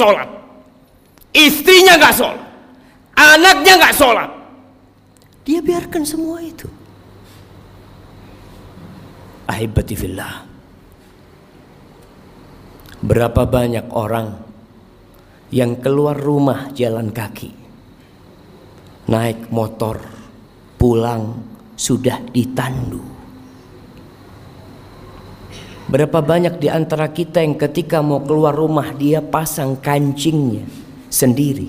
sholat, istrinya nggak sholat, anaknya nggak sholat, dia biarkan semua itu. Ahibati fillah. Berapa banyak orang yang keluar rumah jalan kaki, naik motor, pulang sudah ditandu. Berapa banyak di antara kita yang ketika mau keluar rumah dia pasang kancingnya sendiri.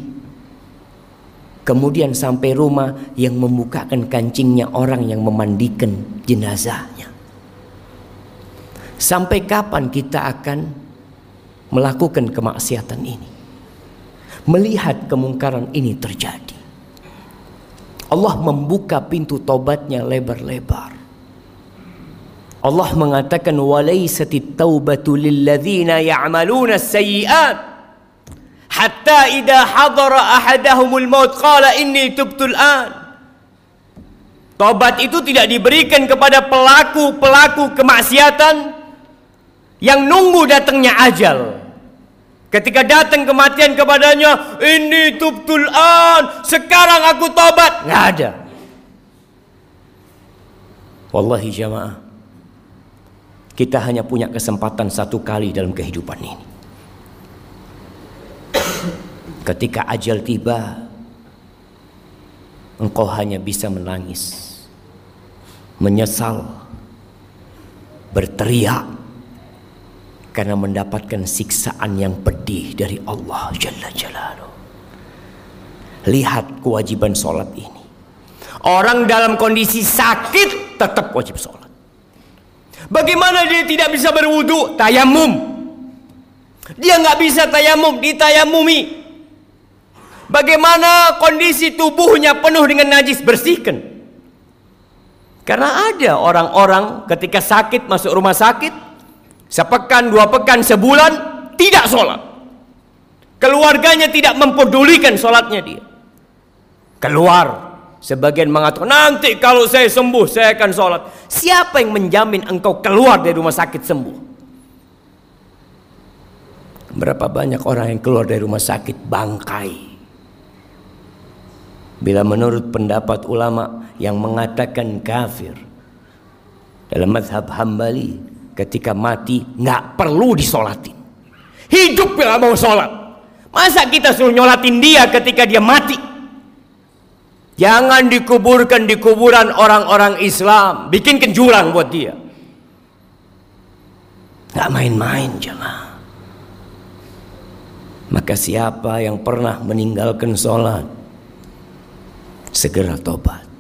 Kemudian sampai rumah yang membukakan kancingnya orang yang memandikan jenazahnya. Sampai kapan kita akan melakukan kemaksiatan ini? Melihat kemungkaran ini terjadi. Allah membuka pintu tobatnya lebar-lebar. Allah mengatakan walaisatit taubatu lilladzina ya'maluna sayyi'at hatta idza hadara ahadahumul maut qala inni tubtul an Tobat itu tidak diberikan kepada pelaku-pelaku kemaksiatan yang nunggu datangnya ajal. Ketika datang kematian kepadanya, ini tubtul an, sekarang aku tobat. Nggak ada. Wallahi jamaah, kita hanya punya kesempatan satu kali dalam kehidupan ini. Ketika ajal tiba, engkau hanya bisa menangis, menyesal, berteriak, karena mendapatkan siksaan yang pedih dari Allah Jalla Jalaluh. Lihat kewajiban sholat ini. Orang dalam kondisi sakit tetap wajib sholat. Bagaimana dia tidak bisa berwudu? Tayamum. Dia nggak bisa tayamum, ditayamumi. Bagaimana kondisi tubuhnya penuh dengan najis? Bersihkan. Karena ada orang-orang ketika sakit masuk rumah sakit, Sepekan, dua pekan, sebulan tidak sholat. Keluarganya tidak mempedulikan sholatnya dia. Keluar. Sebagian mengatakan nanti kalau saya sembuh saya akan sholat. Siapa yang menjamin engkau keluar dari rumah sakit sembuh? Berapa banyak orang yang keluar dari rumah sakit bangkai. Bila menurut pendapat ulama yang mengatakan kafir dalam mazhab Hambali ketika mati nggak perlu disolatin. Hidup bila mau sholat. Masa kita suruh nyolatin dia ketika dia mati? Jangan dikuburkan di kuburan orang-orang Islam. Bikin jurang buat dia. Gak main-main jemaah. Maka siapa yang pernah meninggalkan sholat. Segera tobat.